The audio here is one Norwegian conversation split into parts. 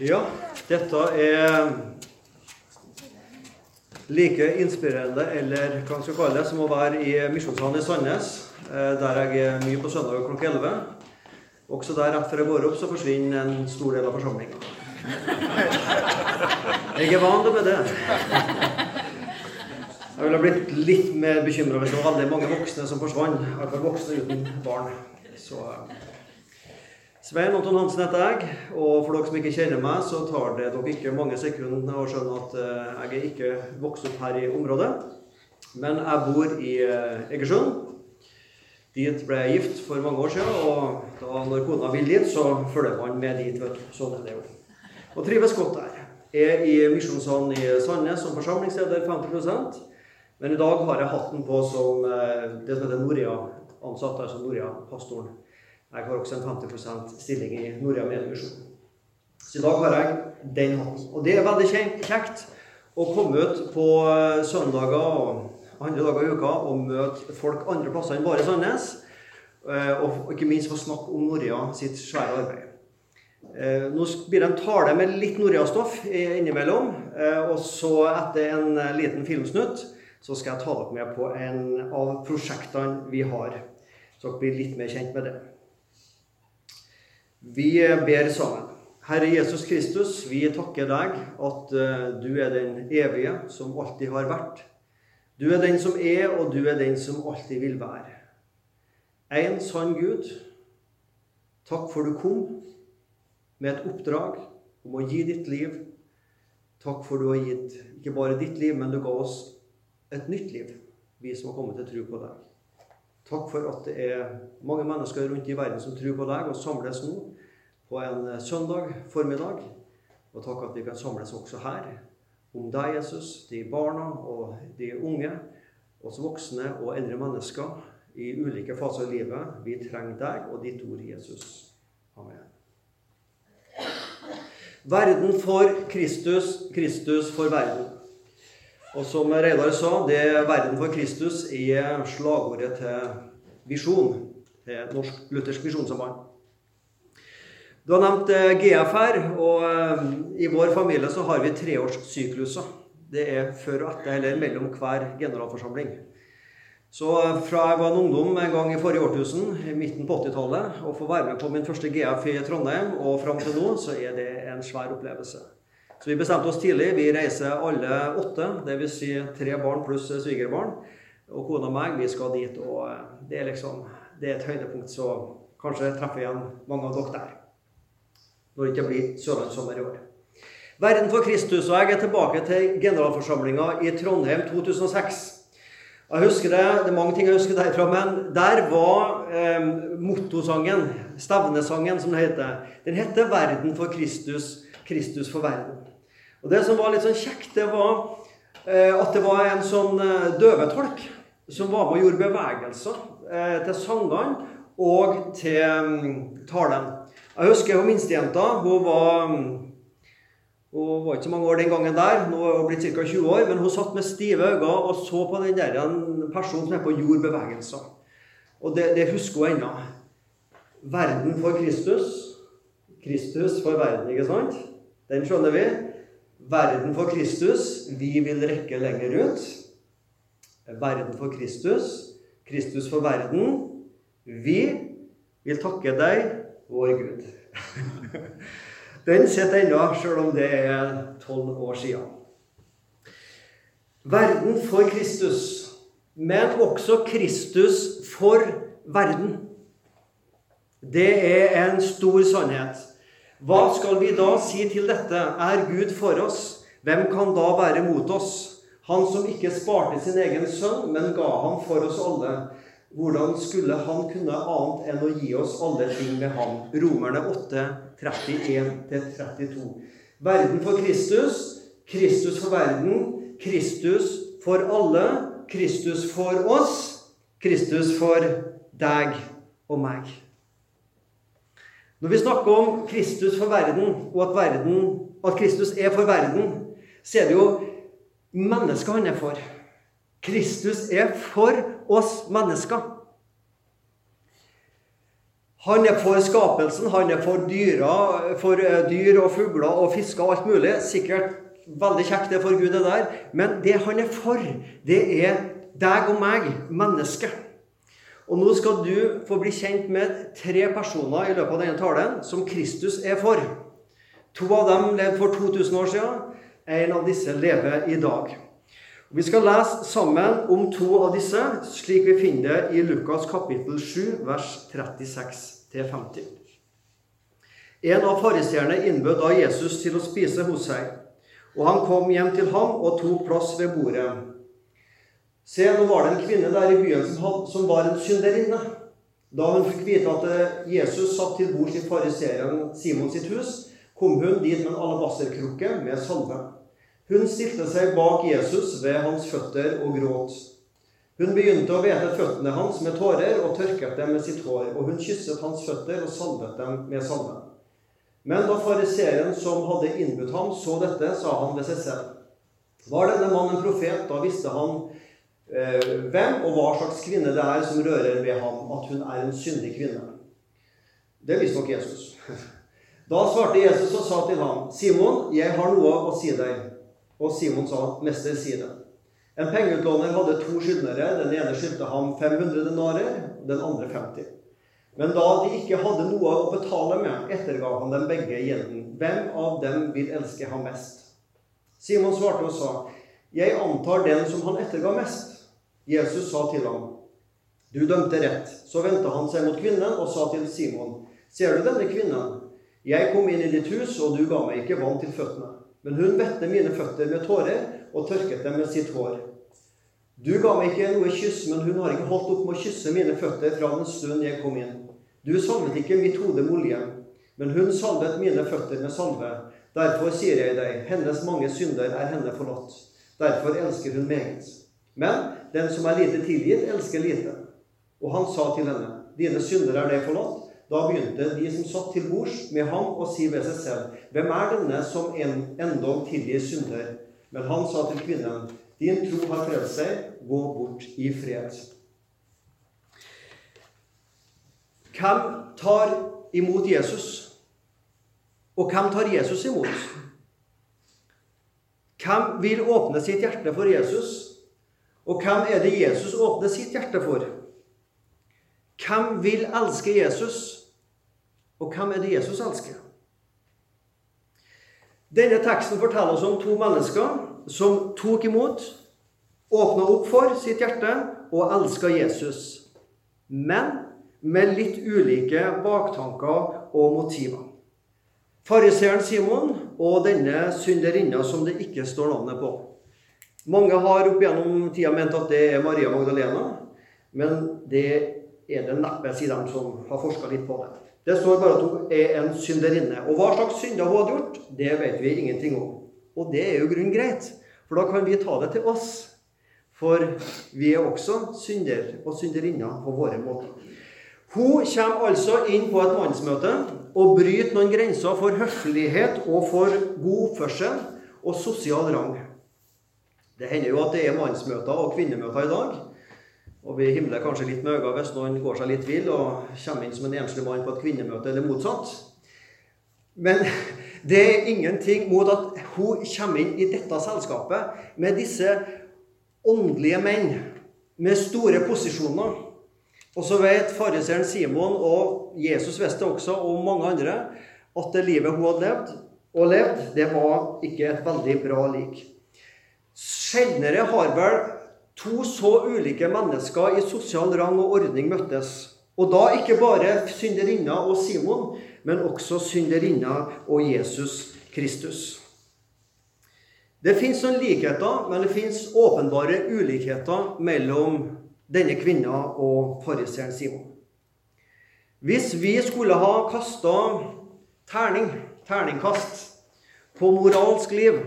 Ja, dette er like inspirerende, eller hva man skal kalle det, som å være i Misjonssalen i Sandnes, eh, der jeg er mye på søndag klokka 11. Også der rett før jeg går opp, så forsvinner en stor del av forsamlinga. Jeg er vant med det. Jeg ville blitt litt mer bekymra hvis det var veldig mange voksne som forsvant. Iallfall voksne uten barn. Så eh, Svein Anton Hansen heter jeg, og for dere som ikke kjenner meg, så tar det dere ikke mange sekunder å skjønne at eh, jeg er ikke vokst opp her i området. Men jeg bor i eh, Egersund. Dit ble jeg gift for mange år siden, og da når kona vil dit, så følger man med dit. vet du. Sånn er det jo. Og trives godt der. Jeg er i Misjonssalen i Sandnes som forsamlingsleder 50% men i dag har jeg hatten på som eh, det som heter Noria-ansatt, altså Noria-pastoren. Jeg har også en 50% stilling i Noria Mediemisjon. Så i dag har jeg den hatten. Og det er veldig kjekt å komme ut på eh, søndager og andre dager i uka og møte folk andre plasser enn bare Sandnes. Eh, og ikke minst få snakke om Noria sitt svære arbeid. Nå blir det en tale med litt Noria-stoff innimellom. Og så, etter en liten filmsnutt, så skal jeg ta dere med på en av prosjektene vi har. Så dere blir litt mer kjent med det. Vi ber sammen. Herre Jesus Kristus, vi takker deg at eh, du er den evige som alltid har vært. Du er den som er, og du er den som alltid vil være. En sann Gud, takk for du kom med et oppdrag om å gi ditt liv. Takk for du har gitt ikke bare ditt liv, men du ga oss et nytt liv, vi som har kommet til tro på deg. Takk for at det er mange mennesker rundt i verden som tror på deg, og samles nå på en søndag formiddag. Og takk at vi kan samles også her om deg, Jesus, de barna og de unge, oss voksne og eldre mennesker i ulike faser av livet. Vi trenger deg og ditt ord, Jesus. Amen. Verden for Kristus, Kristus for verden. Og som Reidar sa, det er 'Verden for Kristus' er slagordet til Visjon, til Norsk Luthersk Visjonssamband. Du har nevnt eh, GFR, og eh, i vår familie så har vi treårssykluser. Det er før og etter, eller mellom hver generalforsamling. Så eh, fra jeg var en ungdom en gang i forrige årtusen, i midten på 80-tallet, og få være med på min første GF i Trondheim, og fram til nå, så er det en svær opplevelse. Så vi bestemte oss tidlig. Vi reiser alle åtte, dvs. Si tre barn pluss svigerbarn. Og kona og meg, vi skal dit. Og eh, det er liksom det er et høydepunkt, så kanskje treffer igjen mange av dere der. Når det ikke blir sørlandssommer i år. Verden for Kristus. Og jeg er tilbake til generalforsamlinga i Trondheim 2006. Jeg husker det, det er mange ting jeg husker derfra, men der var eh, mottosangen, stevnesangen som det heter, den heter 'Verden for Kristus, Kristus for verden'. Og Det som var litt sånn kjekt, det var eh, at det var en sånn eh, døvetolk som var med og gjorde bevegelser eh, til sangene og til um, talen. Jeg husker hun minstejenta. Hun var mm, hun var ikke så mange år den gangen der, nå er hun blitt ca. 20 år, men hun satt med stive øyne og så på den der personen som er på jord bevegelser. Og det, det husker hun ennå. Verden for Kristus. Kristus for verden, ikke sant? Den skjønner vi. Verden for Kristus. Vi vil rekke lenger ut. Verden for Kristus. Kristus for verden. Vi vil takke deg, vår Gud. Den sitter ennå, sjøl om det er tolv år siden. Verden for Kristus, men også Kristus for verden. Det er en stor sannhet. Hva skal vi da si til dette? Er Gud for oss? Hvem kan da være mot oss? Han som ikke sparte sin egen sønn, men ga ham for oss alle. Hvordan skulle han kunne annet enn å gi oss alle ting med ham? Romerne 8, 31-32. Verden for Kristus, Kristus for verden, Kristus for alle, Kristus for oss, Kristus for deg og meg. Når vi snakker om Kristus for verden, og at, verden, at Kristus er for verden, så er det jo mennesket han er for. Kristus er for oss mennesker. Han er for skapelsen, han er for, dyra, for eh, dyr og fugler og fisker og alt mulig. Sikkert veldig kjekt det for Gud, det der. Men det han er for, det er deg og meg, mennesket. Og nå skal du få bli kjent med tre personer i løpet av denne talen som Kristus er for. To av dem levde for 2000 år siden. En av disse lever i dag. Vi skal lese sammen om to av disse, slik vi finner det i Lukas kapittel 7, vers 36-50. En av fariseerne innbød da Jesus til å spise hos seg, og han kom hjem til ham og tok plass ved bordet. Se, nå var det en kvinne der i byen som, var en synderinne. Da hun fikk vite at Jesus satt til bords i fariseeren Simon sitt hus, kom hun dit med en alabasterkrukke med salve. Hun stilte seg bak Jesus ved hans føtter og gråt. Hun begynte å vete føttene hans med tårer og tørket dem med sitt hår, og hun kysset hans føtter og salvet dem med salve. Men da fariseeren som hadde innbudt ham, så dette, sa han ved seg selv. Var denne mannen profet, da visste han eh, hvem og hva slags kvinne det er som rører ved ham, at hun er en syndig kvinne. Det visste nok Jesus. Da svarte Jesus og sa til ham, 'Simon, jeg har noe å si deg.' Og Simon sa, 'Mester, si det.' En pengeutlåner hadde to skyldnere. Den ene skyldte ham 500 denarer, den andre 50. Men da de ikke hadde noe å betale med, etterga han dem begge gjelden. Hvem av dem vil elske ham mest? Simon svarte og sa, 'Jeg antar den som han etterga mest.' Jesus sa til ham, 'Du dømte rett.' Så vendte han seg mot kvinnen og sa til Simon, 'Ser du denne kvinnen?' Jeg kom inn i ditt hus, og du ga meg ikke vann til føttene. Men hun vette mine føtter med tårer og tørket dem med sitt hår. Du ga meg ikke noe kyss, men hun har ikke holdt opp med å kysse mine føtter fra den stund jeg kom inn. Du salvet ikke mitt hode med olje, men hun salvet mine føtter med salve. Derfor sier jeg deg, hennes mange synder er henne forlatt. Derfor elsker hun meget. Men den som er lite tilgitt, elsker lite. Og han sa til henne, dine synder er deg forlatt. Da begynte de som satt til bords med ham, å si ved seg selv, hvem er denne som en, endog tilgir synder? Men han sa til kvinnen, din tro har frelst deg, gå bort i fred. Hvem tar imot Jesus? Og hvem tar Jesus imot? Hvem vil åpne sitt hjerte for Jesus? Og hvem er det Jesus åpner sitt hjerte for? Hvem vil elske Jesus? Og hvem er det Jesus elsker? Denne teksten forteller oss om to mennesker som tok imot, åpna opp for sitt hjerte og elska Jesus. Men med litt ulike baktanker og motiver. Fariseeren Simon og denne synderinna som det ikke står navnet på. Mange har opp gjennom tida ment at det er Maria Magdalena, men det er det neppe, sier de som har forska litt på det. Det står bare at hun er en synderinne. Og hva slags synder hun hadde gjort, det vet vi ingenting om. Og det er jo grunn greit, for da kan vi ta det til oss. For vi er også synder og synderinner på våre måter. Hun kommer altså inn på et mannsmøte og bryter noen grenser for høflighet og for god oppførsel og sosial rang. Det hender jo at det er mannsmøter og kvinnemøter i dag. Og vi himler kanskje litt med øynene hvis noen går seg litt vill og kommer inn som en enslig mann på et kvinnemøte, eller motsatt. Men det er ingenting mot at hun kommer inn i dette selskapet med disse åndelige menn med store posisjoner. Og så vet fariseeren Simon, og Jesus visste også, og mange andre, at det livet hun hadde levd, og levd, det var ikke et veldig bra lik. Sjeldnere har vel to så ulike mennesker i sosial rang og ordning møttes. Og da ikke bare synderinna og Simon, men også synderinna og Jesus Kristus. Det fins noen likheter, men det fins åpenbare ulikheter mellom denne kvinna og fariseeren Simon. Hvis vi skulle ha kasta terning, terningkast på moralsk liv,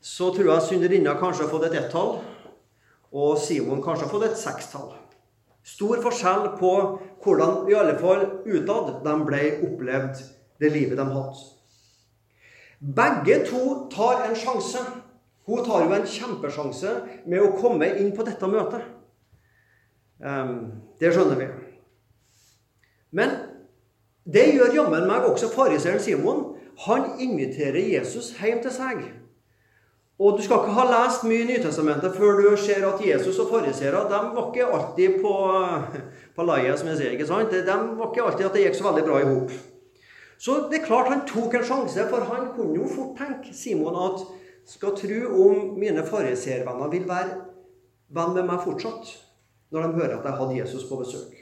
så tror jeg synderinna kanskje har fått et ett-tall, og Simon kanskje har fått et sekstall. Stor forskjell på hvordan, i alle fall utad, de ble opplevd det livet de hadde. Begge to tar en sjanse. Hun tar jo en kjempesjanse med å komme inn på dette møtet. Um, det skjønner vi. Men Det gjør jammen meg også fariseeren Simon. Han inviterer Jesus hjem til seg. Og Du skal ikke ha lest mye i Nytestamentet før du ser at Jesus og fariseere var ikke alltid på, på leia, som jeg sier. ikke sant? De var ikke alltid at det gikk så veldig bra i hop. Så det er klart han tok en sjanse, for han kunne jo fort tenke Simon at skal tro om mine fariseervenner vil være venn med meg fortsatt, når de hører at jeg hadde Jesus på besøk.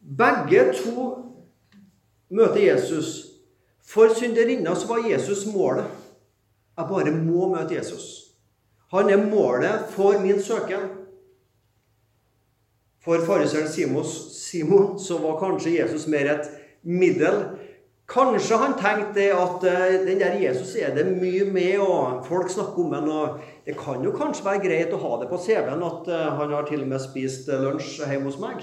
Begge to møter Jesus. For synderinna så var Jesus målet. Jeg bare må møte Jesus. Han er målet for min søken. For fariseeren Simon så var kanskje Jesus mer et middel. Kanskje han tenkte at uh, den der Jesus er det mye med, og folk snakker om ham. og Det kan jo kanskje være greit å ha det på CV-en at uh, han har til og med spist uh, lunsj hjemme hos meg.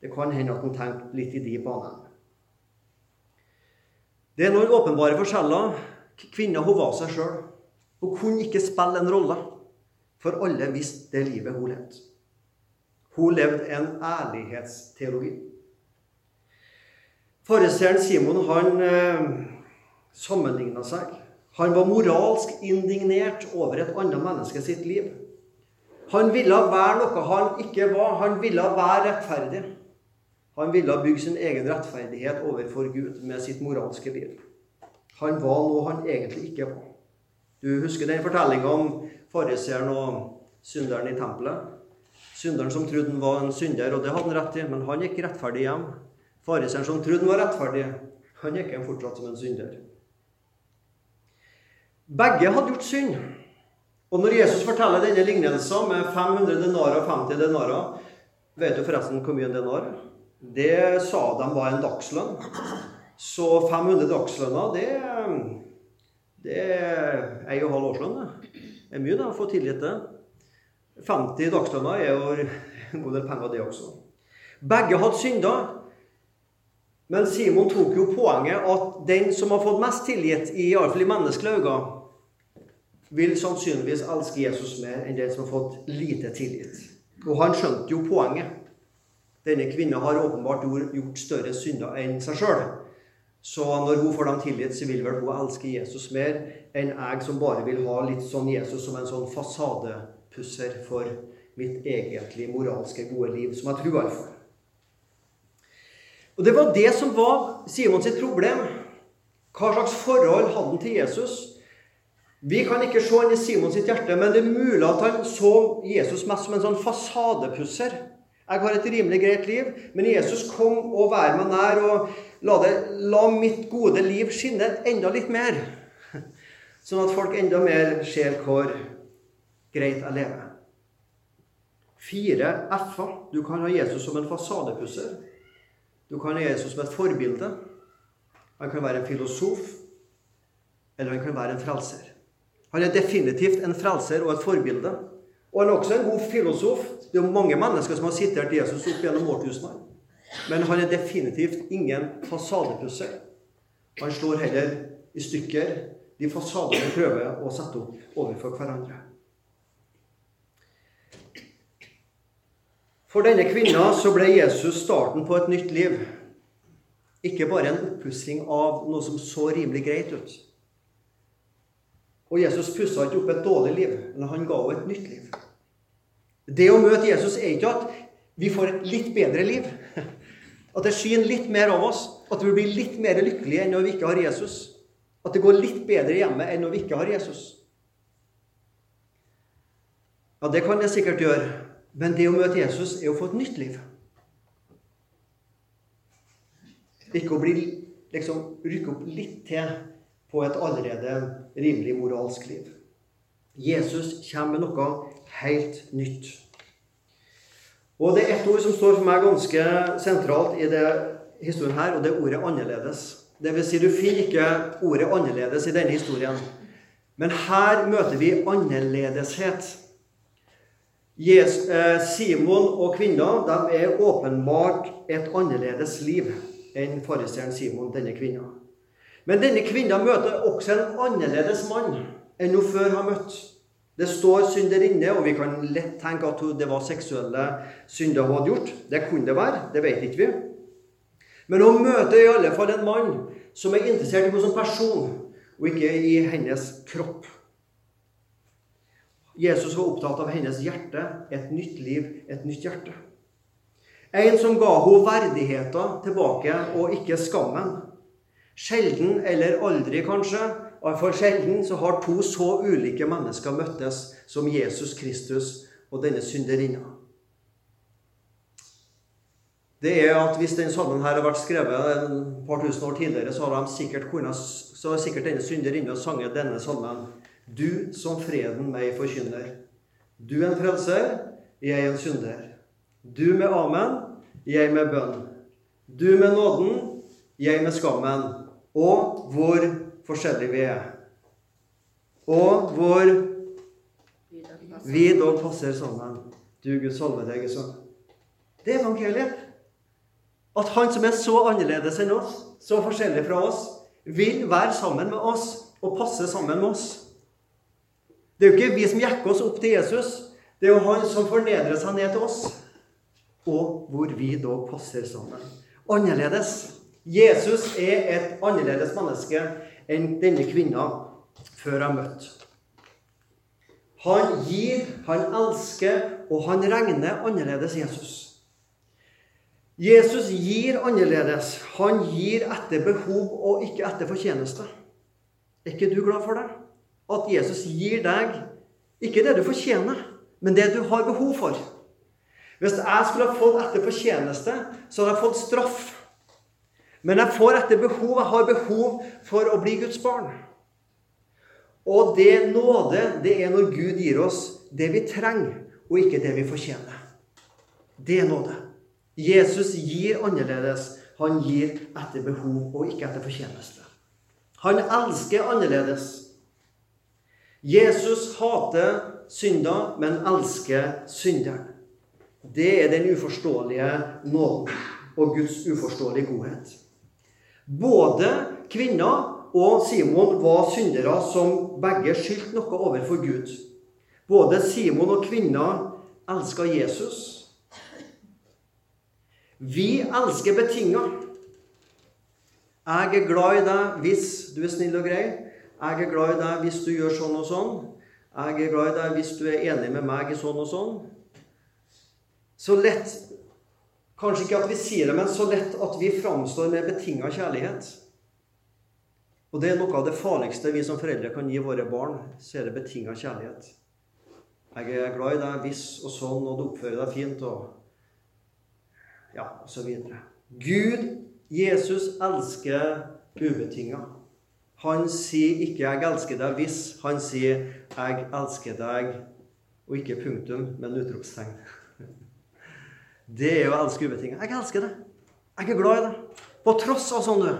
Det kan hende at han tenkte litt i de banene. Det er noen åpenbare forskjeller. Kvinna hun var seg sjøl. Hun kunne ikke spille en rolle, for alle visste det livet hun levde. Hun levde en ærlighetsteologi. Fariseeren Simon han eh, sammenligna seg. Han var moralsk indignert over et annet menneske sitt liv. Han ville være noe han ikke var. Han ville være rettferdig. Han ville bygge sin egen rettferdighet overfor Gud med sitt moralske liv. Han var noe han egentlig ikke var. Du husker den fortellinga om fariseeren og synderen i tempelet? Synderen som trodde han var en synder, og det hadde han rett i, men han gikk rettferdig hjem. Fariseeren som trodde han var rettferdig, han gikk hjem fortsatt som en synder. Begge hadde gjort synd. Og når Jesus forteller denne lignelsen med 500 denarer og 50 denarer Vet du forresten hvor mye en denar Det sa de var en dagslønn. Så 500 dagslønner, det, det er ei og halv årslønn. Det er mye da, å få tillit til. 50 dagslønner er jo en god del penger, det også. Begge hadde synda. Men Simon tok jo poenget at den som har fått mest tilgitt, i alle fall i menneskelige øyne, vil sannsynligvis elske Jesus mer enn den som har fått lite tilgitt. Og han skjønte jo poenget. Denne kvinnen har åpenbart gjort større synder enn seg sjøl. Så når hun får dem tilgitt, så vil vel hun elske Jesus mer enn jeg som bare vil ha litt sånn Jesus som en sånn fasadepusser for mitt egentlig moralske, gode liv, som jeg tror iallfall. Og Det var det som var Simon sitt problem. Hva slags forhold hadde han til Jesus? Vi kan ikke se inn i Simon sitt hjerte, men det er mulig at han så Jesus mest som en sånn fasadepusser. Jeg har et rimelig greit liv, men Jesus kom og vær meg nær og la, det, la mitt gode liv skinne enda litt mer. Sånn at folk enda mer ser hvor greit jeg lever. Fire f-er. Du kan ha Jesus som en fasadepusser. Du kan ha Jesus som et forbilde. Han kan være en filosof, eller han kan være en frelser. Han er definitivt en frelser og et forbilde. Og han er også en god filosof. Det er mange mennesker som har sitert Jesus opp gjennom årtusener. Men han er definitivt ingen fasadepusser. Han slår heller i stykker de fasadene han prøver å sette opp overfor hverandre. For denne kvinna så ble Jesus starten på et nytt liv. Ikke bare en oppussing av noe som så rimelig greit ut. Og Jesus pussa ikke opp et dårlig liv, men han ga henne et nytt liv. Det å møte Jesus er ikke at vi får et litt bedre liv. At det skinner litt mer av oss. At vi blir litt mer lykkelige enn når vi ikke har Jesus. At det går litt bedre hjemme enn når vi ikke har Jesus. Ja, det kan det sikkert gjøre. Men det å møte Jesus er å få et nytt liv. Ikke å bli, liksom, rykke opp litt til på et allerede rimelig moralsk liv. Jesus kommer med noe helt nytt. Og det er ett ord som står for meg ganske sentralt i det historien her, og det er ordet 'annerledes'. Det vil si, du finner ikke ordet 'annerledes' i denne historien. Men her møter vi annerledeshet. Eh, Simon og kvinna de er åpenbart et annerledes liv enn fariseeren Simon, denne kvinna. Men denne kvinna møter også en annerledes mann enn hun før har møtt. Det står synderinne, og vi kan lett tenke at det var seksuelle synder hun hadde gjort. Det kunne det være. Det vet ikke vi. Men hun møter i alle fall en mann som er interessert i henne som person, og ikke i hennes kropp. Jesus var opptatt av hennes hjerte, et nytt liv, et nytt hjerte. En som ga henne verdigheten tilbake, og ikke skammen. Sjelden, eller aldri kanskje, for sjelden, så har to så ulike mennesker møttes som Jesus Kristus og denne synderinna det er at hvis den salmen her har vært skrevet et par tusen år tidligere, så hadde sikkert, sikkert denne synderinna sanget denne salmen. Du som freden meg forkynner. Du en frelser, jeg en synder. Du med amen, jeg med bønn. Du med nåden, jeg med skammen. Og hvor forskjellige vi er. Og hvor vi dog passer sammen. Du Gud salve deg, sønn. Det er evangeliet. At han som er så annerledes enn oss, så forskjellig fra oss, vil være sammen med oss og passe sammen med oss. Det er jo ikke vi som jekker oss opp til Jesus. Det er jo han som fornedrer seg ned til oss. Og hvor vi da passer sammen. Annerledes. Jesus er et annerledes menneske enn denne kvinna før jeg møtte. Han gir, han elsker, og han regner annerledes Jesus. Jesus gir annerledes. Han gir etter behov og ikke etter fortjeneste. Er ikke du glad for det? At Jesus gir deg ikke det du fortjener, men det du har behov for. Hvis jeg skulle ha fått etter fortjeneste, så hadde jeg fått straff. Men jeg får etter behov. Jeg har behov for å bli Guds barn. Og det nåde, det er når Gud gir oss det vi trenger, og ikke det vi fortjener. Det er nåde. Jesus gir annerledes. Han gir etter behov og ikke etter fortjeneste. Han elsker annerledes. Jesus hater synder, men elsker synderen. Det er den uforståelige nåden og Guds uforståelige godhet. Både kvinna og Simon var syndere som begge skyldte noe overfor Gud. Både Simon og kvinna elska Jesus. Vi elsker betinga. Jeg er glad i deg hvis du er snill og grei. Jeg er glad i deg hvis du gjør sånn og sånn. Jeg er glad i deg hvis du er enig med meg i sånn og sånn. Så lett Kanskje ikke at vi sier det, men så lett at vi framstår med betinga kjærlighet. Og det er noe av det farligste vi som foreldre kan gi våre barn. Så er det betinga kjærlighet. Jeg er glad i deg hvis og sånn, og du oppfører deg fint. og ja, og så videre. Gud, Jesus, elsker ubetinga. Han sier ikke 'jeg elsker deg' hvis. Han sier 'jeg elsker deg', og ikke punktum, men utropstegn. Det er å elske ubetinga. Jeg elsker deg. Jeg er glad i deg. På tross av sånn du er,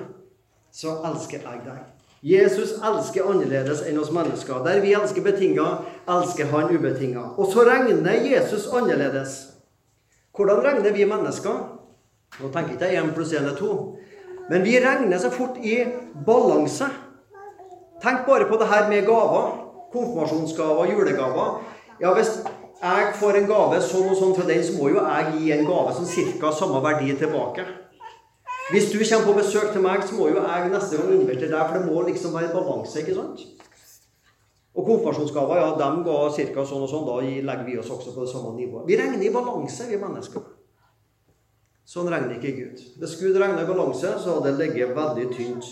så elsker jeg deg. Jesus elsker annerledes enn oss mennesker. Der vi elsker betinga, elsker han ubetinga. Og så regner Jesus annerledes. Hvordan regner vi mennesker? Nå tenker ikke jeg 1 pluss 1 er 2. Men vi regner så fort i balanse. Tenk bare på det her med gaver. Konfirmasjonsgaver, julegaver. Ja, hvis jeg får en gave sånn og sånn fra den, så må jo jeg gi en gave som ca. samme verdi tilbake. Hvis du kommer på besøk til meg, så må jo jeg neste gang invitere deg, for det må liksom være balanse. ikke sant? Og konfirmasjonsgaver ja, de ga ca. sånn og sånn. Da legger vi oss også på det samme nivået. Vi regner i balanse, vi mennesker. Sånn regner ikke Gud. Hvis Gud regner i balanse, så hadde det ligget veldig tynt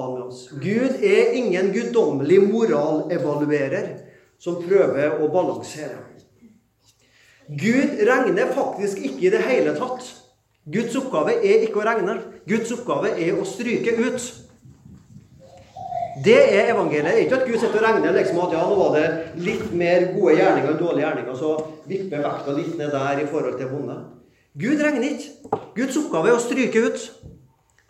an med oss. Gud er ingen guddommelig moralevaluerer som prøver å balansere. Gud regner faktisk ikke i det hele tatt. Guds oppgave er ikke å regne. Guds oppgave er å stryke ut. Det er evangeliet. Ikke at Gud sitter og regner liksom at ja, nå var det litt mer gode gjerninger enn dårlige gjerninger, så vipper vekta litt ned der i forhold til vonde. Gud regner ikke. Guds oppgave er å stryke ut.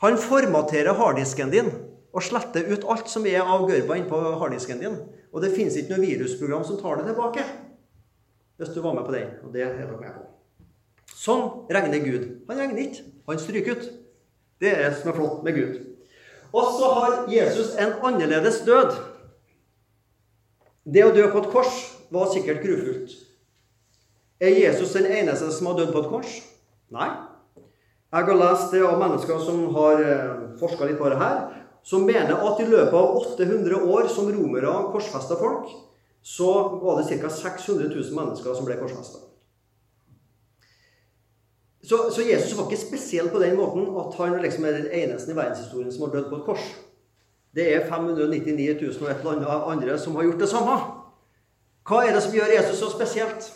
Han formaterer harddisken din og sletter ut alt som er av gørba innpå harddisken din. Og det finnes ikke noe virusprogram som tar det tilbake. Hvis du var med på den. Og det er dere med på. Sånn regner Gud. Han regner ikke. Han stryker ut. Det er det som er flott med Gud. Og så har Jesus en annerledes død. Det å dø på et kors var sikkert grufullt. Er Jesus den eneste som har dødd på et kors? Nei. Jeg har lest det av mennesker som har forska litt på det her, som mener at i løpet av 800 år som romere korsfesta folk, så var det ca. 600 000 mennesker som ble korsfesta. Så, så, Jesus var ikke spesiell på den måten at han liksom er den eneste i verdenshistorien som har dødd på et kors. Det er 599 000 og et eller annet andre som har gjort det samme. Hva er det som gjør Jesus så spesielt?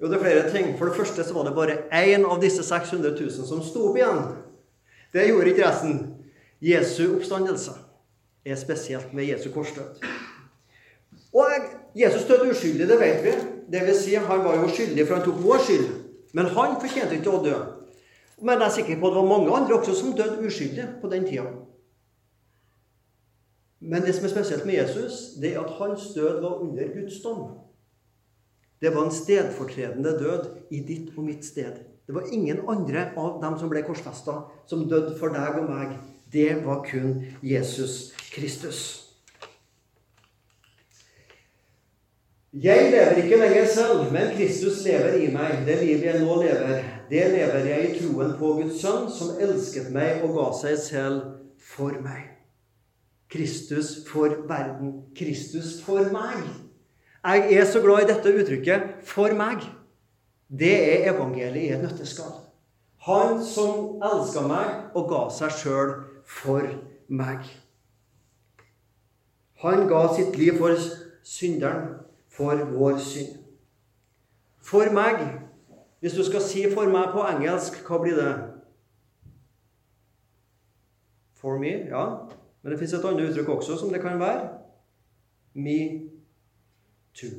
Jo, det er flere ting. For det første så var det bare én av disse 600 000 som sto opp igjen. Det gjorde ikke resten. Jesu oppstandelse er spesielt med Jesu korsdød. Og Jesus døde uskyldig, det vet vi. Det vil si, Han var jo skyldig, for han tok vår skyld. Men han fortjente ikke å dø. Men jeg er sikker på at det var mange andre også som døde uskyldig på den tida. Men det som er spesielt med Jesus, det er at hans død var under Guds dom. Det var en stedfortredende død i ditt og mitt sted. Det var ingen andre av dem som ble korsfesta, som døde for deg og meg det var kun Jesus Kristus. Jeg lever ikke lenger selv, men Kristus lever i meg. Det livet jeg nå lever, det lever jeg i troen på Guds sønn, som elsket meg og ga seg selv for meg. Kristus for verden. Kristus for meg. Jeg er så glad i dette uttrykket 'for meg'. Det er evangeliet i et nøtteskall. Han som elska meg og ga seg sjøl for meg. Han ga sitt liv for synderen, for vår synd. For meg Hvis du skal si 'for meg' på engelsk, hva blir det? For me, ja. Men det fins et annet uttrykk også som det kan være. Me too.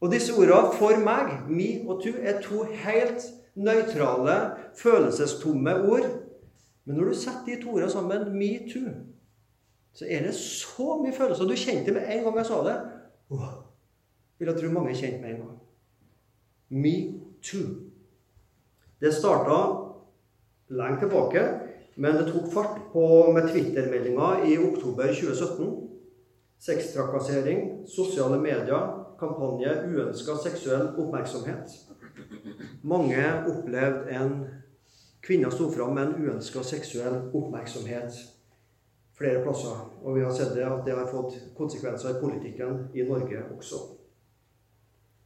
Og disse ordene 'for meg', 'me' og 'to' er to helt nøytrale, følelsestomme ord men når du setter de to ordene sammen, 'me too', så er det så mye følelser. Du kjente det med en gang jeg sa det. Oh, vil jeg tro mange kjente med en gang. Me too. Det starta lenge tilbake, men det tok fart på med Twitter-meldinga i oktober 2017. Sextrakassering, sosiale medier, kampanje uønska seksuell oppmerksomhet. Mange opplevde en Kvinner sto fram med en uønska seksuell oppmerksomhet flere plasser. Og vi har sett det at det har fått konsekvenser i politikken i Norge også.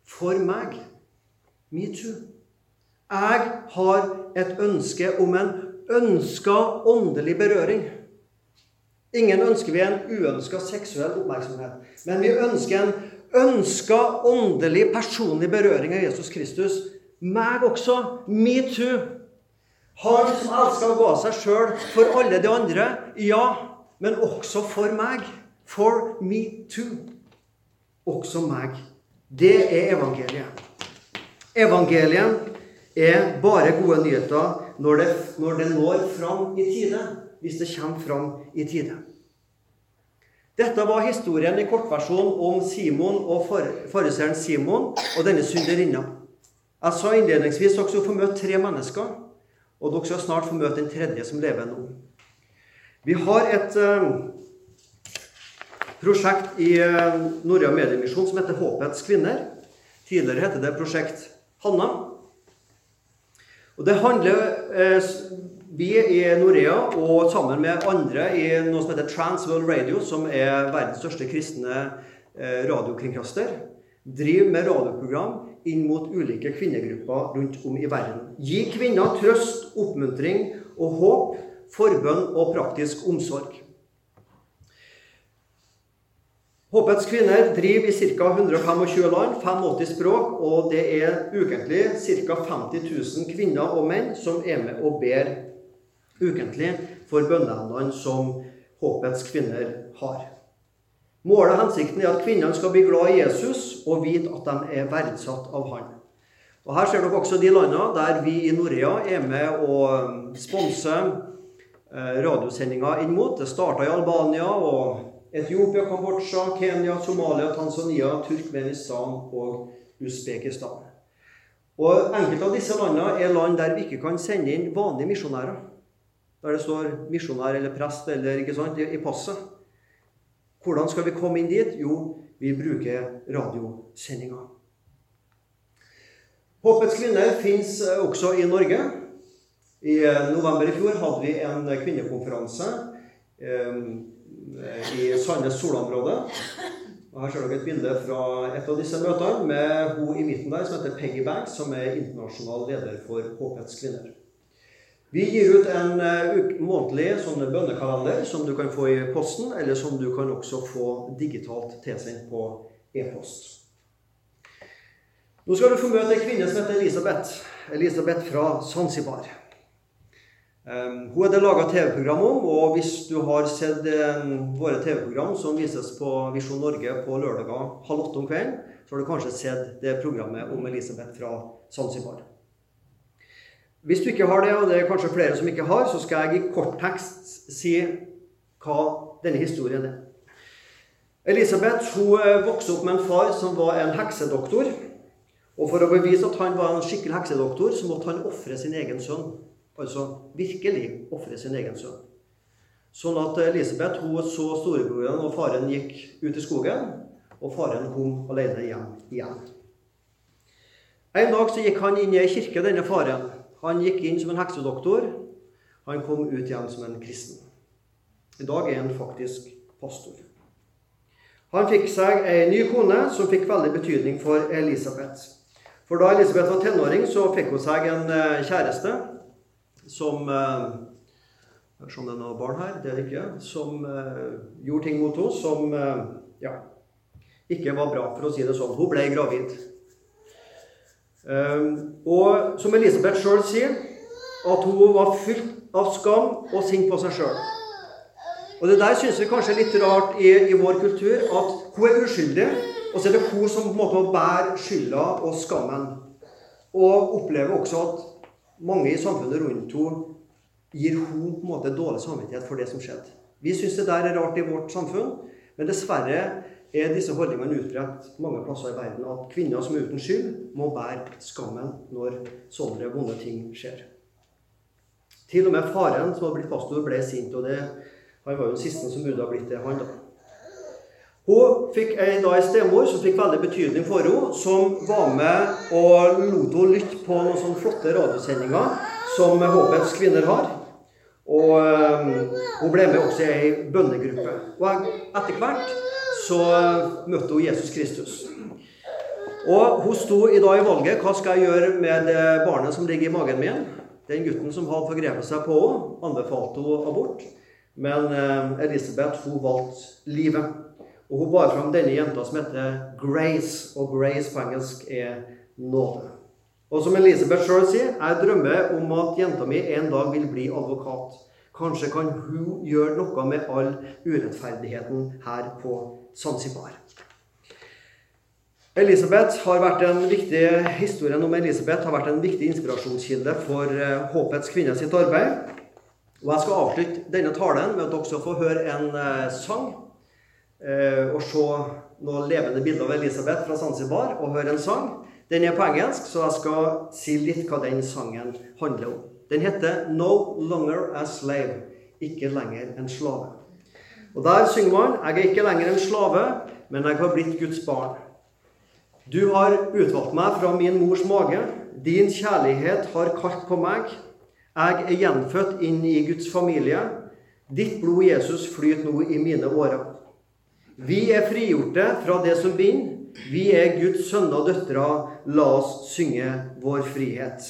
For meg metoo. Jeg har et ønske om en ønska åndelig berøring. Ingen ønsker vi en uønska seksuell oppmerksomhet. Men vi ønsker en ønska åndelig, personlig berøring av Jesus Kristus. Meg også. Metoo. Han som elsker å gå av seg sjøl for alle de andre. Ja, men også for meg. For me too. Også meg. Det er evangeliet. Evangeliet er bare gode nyheter når det, når det når fram i tide. Hvis det kommer fram i tide. Dette var historien i kortversjon om Simon og fariseeren Simon og denne synderinna. Jeg sa innledningsvis at dere få møte tre mennesker. Og dere skal snart få møte den tredje som lever nå. Vi har et uh, prosjekt i uh, Norea Mediemisjon som heter Håpets kvinner. Tidligere heter det Prosjekt Hanna. Og det handler uh, Vi i Norea og sammen med andre i noe som heter Transworld Radio, som er verdens største kristne radiokringkaster, driver med radioprogram inn mot ulike kvinnegrupper rundt om i verden. Gi kvinner trøst, oppmuntring og håp, forbønn og praktisk omsorg. Håpets kvinner driver i ca. 125 land, 85 språk, og det er ukentlig ca. 50 000 kvinner og menn som er med og ber ukentlig for bønneemnene som Håpets kvinner har. Målet og hensikten er at kvinnene skal bli glad i Jesus og vite at de er verdsatt av han. Og Her ser dere også de landene der vi i Norea er med og sponser eh, radiosendinger inn mot. Det starta i Albania og Etiopia, Kambodsja, Kenya, Somalia, Tanzania, Turkmenistan og Usbekistan. Og Enkelte av disse landene er land der vi ikke kan sende inn vanlige misjonærer. Der det står misjonær eller prest eller ikke sant, i passet. Hvordan skal vi komme inn dit? Jo, vi bruker radiosendinger. Håpets kvinner fins også i Norge. I november i fjor hadde vi en kvinnekonferanse i Sandnes Sola-området. Og Her ser dere et bilde fra et av disse møtene med hun i midten der som heter Peggy Banks, som er internasjonal leder for Håpets kvinner. Vi gir ut en uh, månedlig sånn bønnekalender som du kan få i posten, eller som du kan også få digitalt tilsendt på e-post. Nå skal du få møte en kvinne som heter Elisabeth. Elisabeth fra Zanzibar. Um, hun er det laga TV-program om, og hvis du har sett um, våre TV-program som vises på Visjon Norge på lørdager halv åtte om kvelden, så har du kanskje sett det programmet om Elisabeth fra Zanzibar. Hvis du ikke har det, og det er kanskje flere som ikke har, så skal jeg i kort tekst si hva denne historien er. Elisabeth hun eh, vokste opp med en far som var en heksedoktor. Og for å bevise at han var en skikkelig heksedoktor, så måtte han ofre sin egen sønn. Altså virkelig ofre sin egen sønn. Sånn at Elisabeth hun så storebroren og faren gikk ut i skogen, og faren kom alene hjem igjen. En dag så gikk han inn i ei kirke, denne faren. Han gikk inn som en heksedoktor. Han kom ut igjen som en kristen. I dag er han faktisk pastor. Han fikk seg ei ny kone som fikk veldig betydning for Elisabeth. For da Elisabeth var tenåring, så fikk hun seg en eh, kjæreste som eh, om det er noen barn her, det er det ikke. Som eh, gjorde ting mot henne som eh, ja, ikke var bra, for å si det sånn. Hun ble gravid. og som Elisabeth sjøl sier, at hun var fylt av skam og sint på seg sjøl. Og det der syns vi kanskje er litt rart i, i, vår kultur, at hun er uskyldig, og så er det hun som på en måte bærer skylda og skammen. Og opplever også at mange i samfunnet rundt henne gir hun på en måte dårlig samvittighet for det som skjedde. Vi syns det der er rart i vårt samfunn, men dessverre er disse holdningene utbredt mange plasser i verden. At kvinner som er uten skyld, må bære skammen når sånne vonde ting skjer. Til og med faren som hadde blitt pastor, ble sint. og det, Han var jo den siste som burde ha blitt det, han da. Hun fikk en, stemor som fikk veldig betydning for henne, som var med og lot henne lytte på noen sånne flotte radiosendinger som Håpets kvinner har. Og um, hun ble med også i ei bønnegruppe. Og etter hvert så møtte hun Jesus Kristus. Og hun sto i dag i valget. Hva skal jeg gjøre med det barnet som ligger i magen min? Den gutten som hadde forgrepet seg på henne, anbefalte hun abort. Men um, Elisabeth hun valgte livet. Og hun bar fram denne jenta som heter Grace, og Grace på engelsk er nåde. Og som Elisabeth sjøl sier, jeg drømmer om at jenta mi en dag vil bli advokat. Kanskje kan hun gjøre noe med all urettferdigheten her på Zanzibar. Elisabeth har vært en viktig, Historien om Elisabeth har vært en viktig inspirasjonskilde for eh, Håpets kvinner sitt arbeid. Og Jeg skal avslutte denne talen med at dere skal få høre en uh, sang Eh, og se noen levende bilder av Elisabeth fra Zanzibar og høre en sang. Den er på engelsk, så jeg skal si litt hva den sangen handler om. Den heter 'No Longer a Slave'. Ikke lenger en slave. Og Der synger man 'Jeg er ikke lenger en slave, men jeg har blitt Guds barn'. Du har utvalgt meg fra min mors mage. Din kjærlighet har kalt på meg. Jeg er gjenfødt inn i Guds familie. Ditt blod, Jesus, flyter nå i mine årer. Vi er frigjorte fra det som binder. Vi er Guds sønner og døtre. La oss synge vår frihet.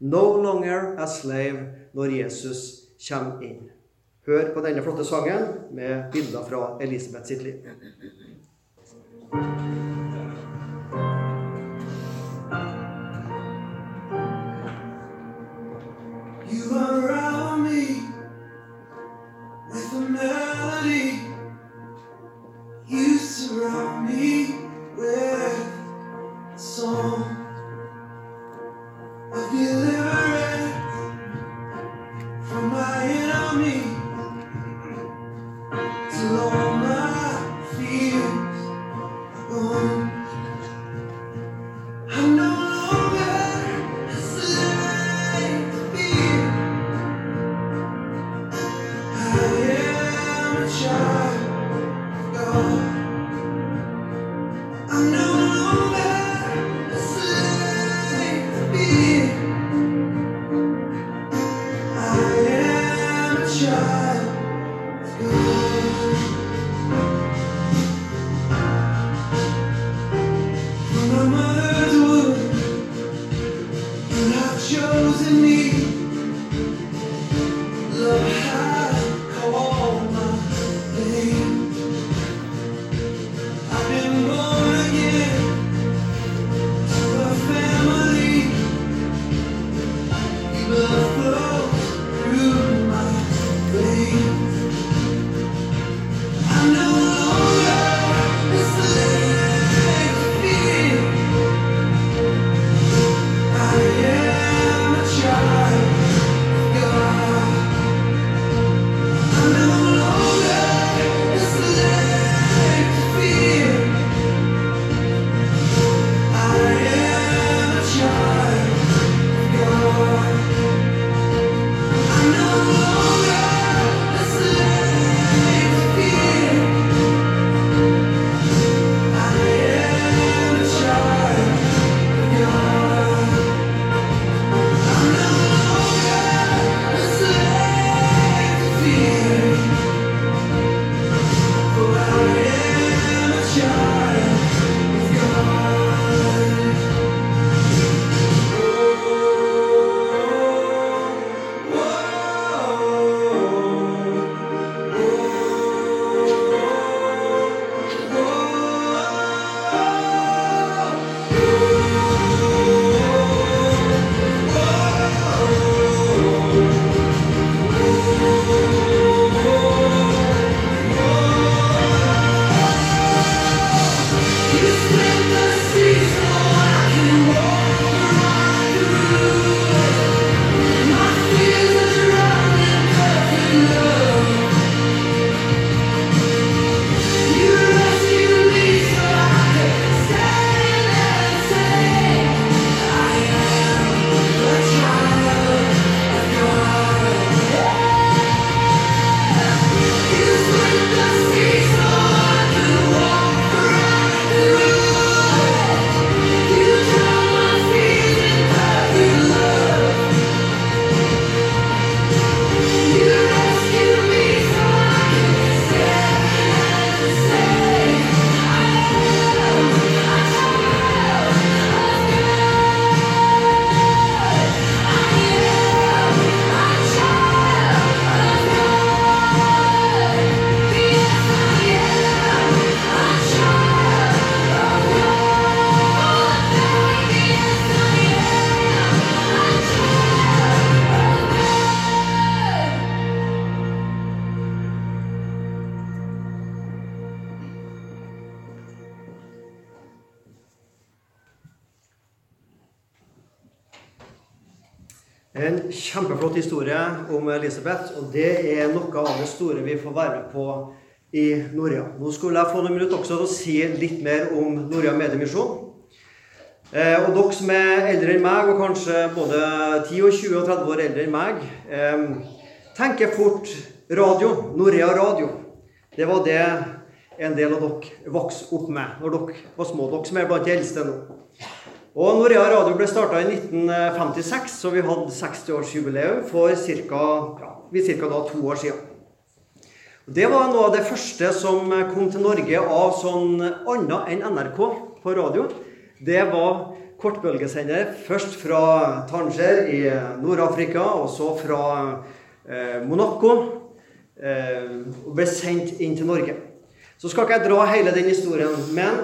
No longer a slave når Jesus kommer inn. Hør på denne flotte sangen med bilder fra Elisabeth sitt liv. En kjempeflott historie om Elisabeth, og det er noe av det store vi får være med på i Norea. Nå skulle jeg få noen minutter også til å si litt mer om Norea Mediemisjon. Eh, og dere som er eldre enn meg, og kanskje både 10, og 20 og 30 år eldre enn meg, eh, tenker fort radio. Norea Radio. Det var det en del av dere vokste opp med når dere var små. Dere som er blant de eldste nå. Og Norea Radio ble starta i 1956, så vi hadde 60-årsjubileum for ca. Ja, to år siden. Det var noe av det første som kom til Norge av sånn annet enn NRK på radio. Det var kortbølgesender først fra Tanger i Nord-Afrika, og så fra eh, Monaco. Eh, og ble sendt inn til Norge. Så skal ikke jeg dra hele den historien, men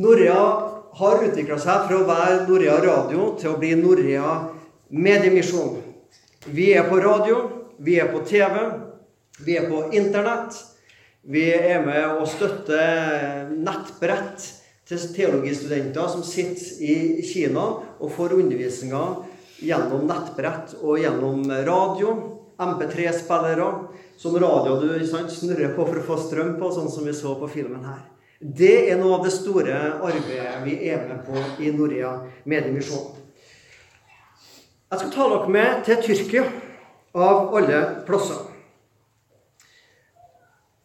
Norea har utvikla seg fra å være Norea Radio til å bli Norea Mediemisjon. Vi er på radio, vi er på TV, vi er på Internett. Vi er med og støtter nettbrett til teologistudenter som sitter i Kina og får undervisninga gjennom nettbrett og gjennom radio. MP3-spillere som radio du snurrer på for å få strøm på, sånn som vi så på filmen her. Det er noe av det store arbeidet vi er med på i Norea Mediemisjon. Jeg skal ta dere med til Tyrkia, av alle plasser.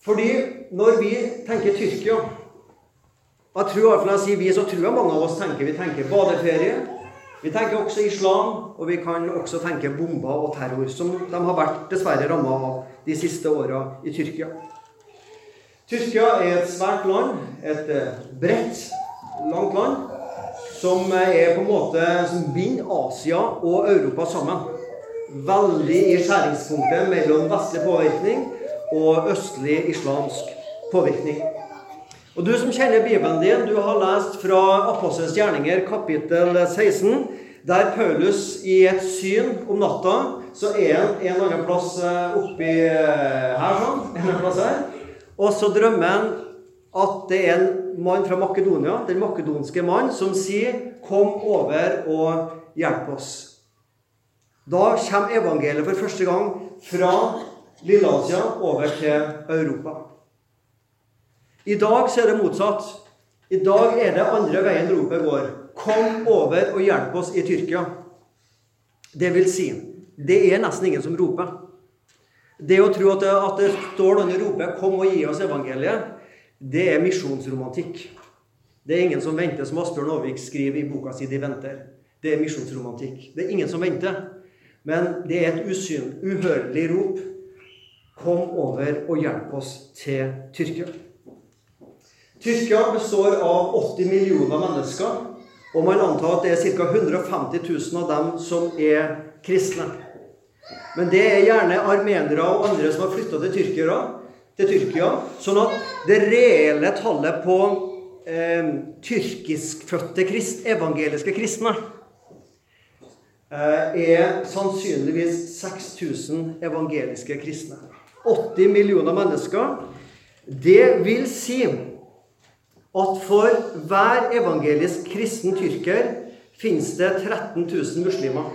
Fordi når vi tenker Tyrkia jeg tror, Når jeg sier vi, så tror jeg mange av oss tenker vi tenker badeferie. Vi tenker også islam, og vi kan også tenke bomber og terror, som de har vært dessverre ramma av de siste åra i Tyrkia. Tyrkia er et svært land, et eh, bredt, langt land, som eh, er på en måte som binder Asia og Europa sammen. Veldig i skjæringspunktet mellom vestlig påvirkning og østlig islamsk påvirkning. Og Du som kjenner Bibelen din, du har lest fra Apostelens gjerninger, kapittel 16, der Paulus i et syn om natta så er han en eller annen plass eh, oppi her, sånn. En eller annen plass her. Og så drømmer han at det er en mann fra Makedonia, den makedonske mann, som sier 'Kom over og hjelp oss'. Da kommer evangeliet for første gang fra Lilleasia over til Europa. I dag så er det motsatt. I dag er det andre veien ropet går. Kom over og hjelp oss i Tyrkia. Det vil si, det er nesten ingen som roper. Det å tro at det, at det står noen og roper 'Kom og gi oss evangeliet', det er misjonsromantikk. Det er ingen som venter, som Asbjørn Aavik skriver i boka si 'De venter'. Det er misjonsromantikk. Det er ingen som venter. Men det er et usyn, uhørlig rop. Kom over og hjelp oss til Tyrkia. Tyrkia består av 80 millioner mennesker, og man antar at det er ca. 150 000 av dem som er kristne. Men det er gjerne armenere og andre som har flytta til, til, Tyrkia. Sånn at det reelle tallet på eh, tyrkiskfødte krist, evangeliske kristne eh, er sannsynligvis 6000 evangeliske kristne. 80 millioner mennesker. Det vil si at for hver evangelisk kristen tyrker finnes det 13 000 muslimer.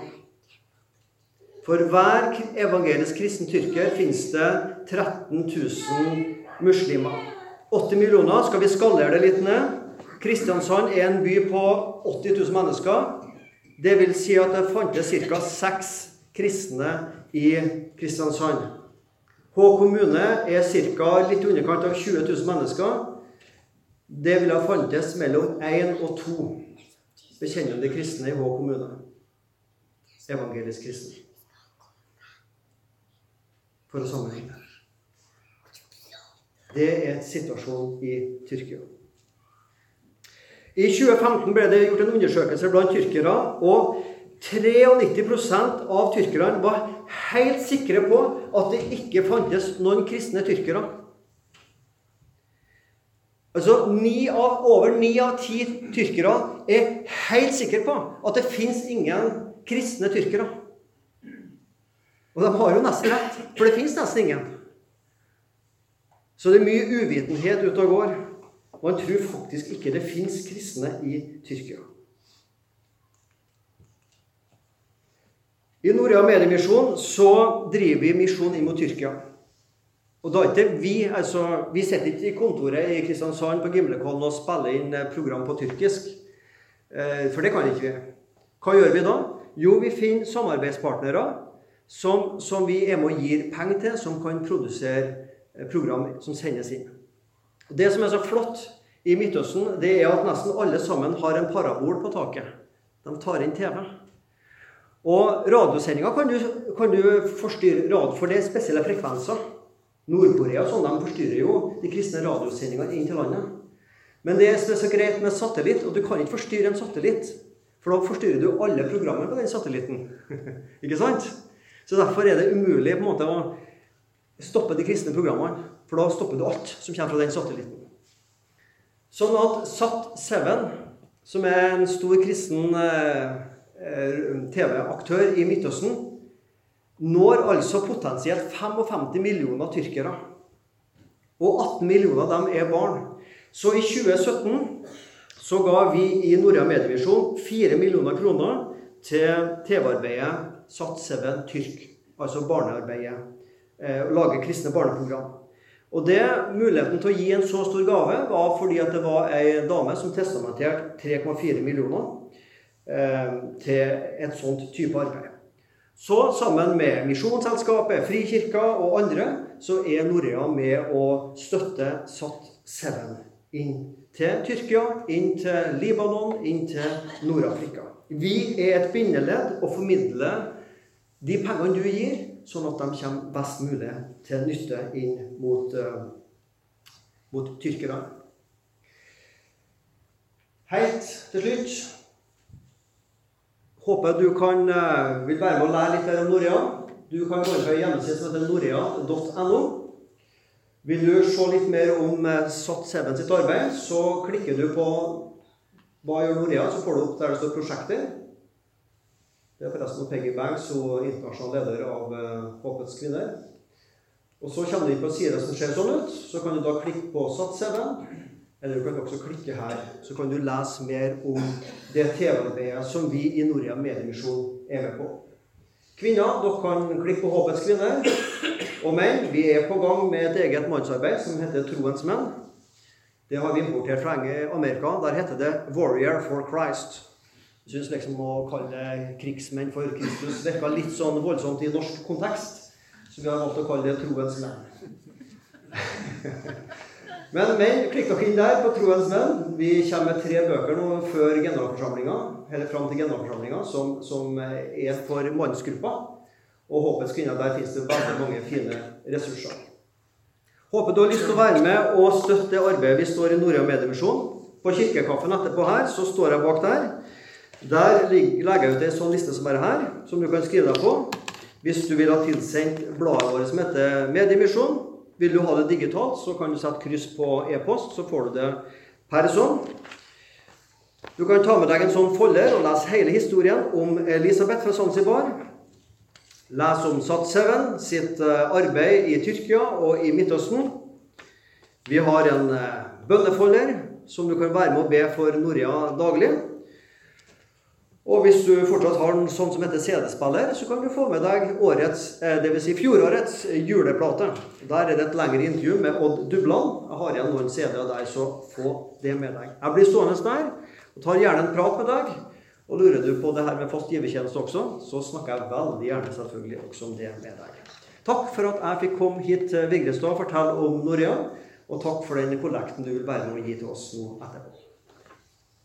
For hver evangelisk kristen tyrker finnes det 13 000 muslimer. 80 millioner. Skal vi skalere det litt ned? Kristiansand er en by på 80 000 mennesker. Det vil si at det fantes ca. seks kristne i Kristiansand. Hå kommune er ca. litt i underkant av 20 000 mennesker. Det ville ha fantes mellom én og to bekjennende kristne i Hå kommune. Evangelisk kristne for å sammenligne. Det er situasjonen i Tyrkia. I 2015 ble det gjort en undersøkelse blant tyrkere, og 93% av tyrkerne var helt sikre på at det ikke fantes noen kristne tyrkere. Altså av, Over ni av ti tyrkere er helt sikre på at det fins ingen kristne tyrkere. Og de har jo nesten rett, for det fins nesten ingen. Så det er mye uvitenhet ute og går. Man tror faktisk ikke det fins kristne i Tyrkia. I Norea Mediemisjon så driver vi misjon inn mot Tyrkia. Og da er ikke vi, altså, vi sitter ikke i kontoret i Kristiansand på Gimlekollen og spiller inn eh, program på tyrkisk. Eh, for det kan ikke vi. Hva gjør vi da? Jo, vi finner samarbeidspartnere som, som vi er med og gir penger til, som kan produsere eh, program som sendes inn. Det som er så flott i Midtøsten, det er at nesten alle sammen har en parabol på taket. De tar inn TV. Og radiosendinga kan, kan, du forstyrre radio, for det er spesielle frekvenser. Nord-Korea sånn, de forstyrrer jo de kristne radiosendingene inn til landet. Men det som er så greit med satellitt, og du kan ikke forstyrre en satellitt, for da forstyrrer du alle programmene på den satellitten. ikke sant? Så derfor er det umulig på en måte å stoppe de kristne programmene. For da stopper du alt som kommer fra den satellitten. Sånn at Sat7, som er en stor kristen eh, eh TV-aktør i Midtøsten, når altså potensielt 55 millioner tyrkere. Og 18 millioner av dem er barn. Så i 2017 så ga vi i Norea Medievisjon 4 millioner kroner til TV-arbeidet Sat7 Tyrk. Altså barnearbeidet. Eh, lage kristne barneprogram. Og det, Muligheten til å gi en så stor gave var fordi at det var ei dame som testamenterte 3,4 millioner eh, til et sånt type arbeid. Så sammen med Misjonsselskapet, Frikirka og andre så er Norea med å støtte SAT7 inn til Tyrkia, inn til Libanon, inn til Nord-Afrika. Vi er et bindeledd og formidler de pengene du gir, sånn at de kommer best mulig til nytte inn mot, uh, mot tyrkerne. Helt til slutt Håper du kan, uh, vil være med å lære litt mer om Norea. Du kan gå inn på en hjemmeside som heter norea.no. Vil du se litt mer om eh, SAT7 sitt arbeid, så klikker du på 'Hva gjør Norea?' Så får du opp der det står 'prosjekter'. Det er forresten Peggy Banks, hun internasjonal leder av Håpets kvinner. Og Så kommer inn på en som ser sånn ut. Så kan du da klikke på SAT7. Eller du kan også klikke her, så kan du lese mer om det TV-arbeidet som vi i Norge Mediemisjon er med på. Kvinner, dere kan klikke på Håpets kvinner. Og menn, vi er på gang med et eget mannsarbeid som heter Troens menn. Det har vi importert fra Amerika. Der heter det 'Warrior for Christ'. Syns liksom å kalle 'krigsmenn for Kristus' virka litt sånn voldsomt i norsk kontekst. Så vi har valgt å kalle det 'Troens menn'. Men menn, klikk dere inn der på Troens menn. Vi kommer med tre bøker nå før generalforsamlinga, eller fram til generalforsamlinga, som, som, er for mannsgruppa. Og Håpets kvinner, der fins det veldig mange fine ressurser. Håper du har lyst til å være med og støtte det arbeidet vi står i Nordøya Mediemisjon. På kirkekaffen etterpå her, så står jeg bak der. Der legger jeg ut en sånn liste som er her, som du kan skrive deg på. Hvis du vil ha tilsendt bladet vårt som heter Mediemisjon, vil du ha det digitalt, så kan du sette kryss på e-post, så får du det per sånn. Du kan ta med deg en sånn folder og lese hele historien om Elisabeth fra Zanzibar. Les om Sat7 sitt eh, arbeid i Tyrkia og i Midtøsten. Vi har en eh, bønnefolder som du kan være med å be for Noria daglig. Og hvis du fortsatt har en sånn som heter CD-spiller, så kan du få med deg årets, dvs. det vil Si fjorårets juleplate. Der er det et lengre intervju med Odd Dubland. Jeg har igjen noen CD-er der, så få det med deg. Jeg blir stående der og tar gjerne en prat med deg. Og lurer du på det her med fast givertjeneste også, så snakker jeg veldig gjerne selvfølgelig også om det med deg. Takk for at jeg fikk komme hit til Vigrestad og fortelle om Norea. Og takk for den kollekten du vil være med å gi til oss nå etterpå.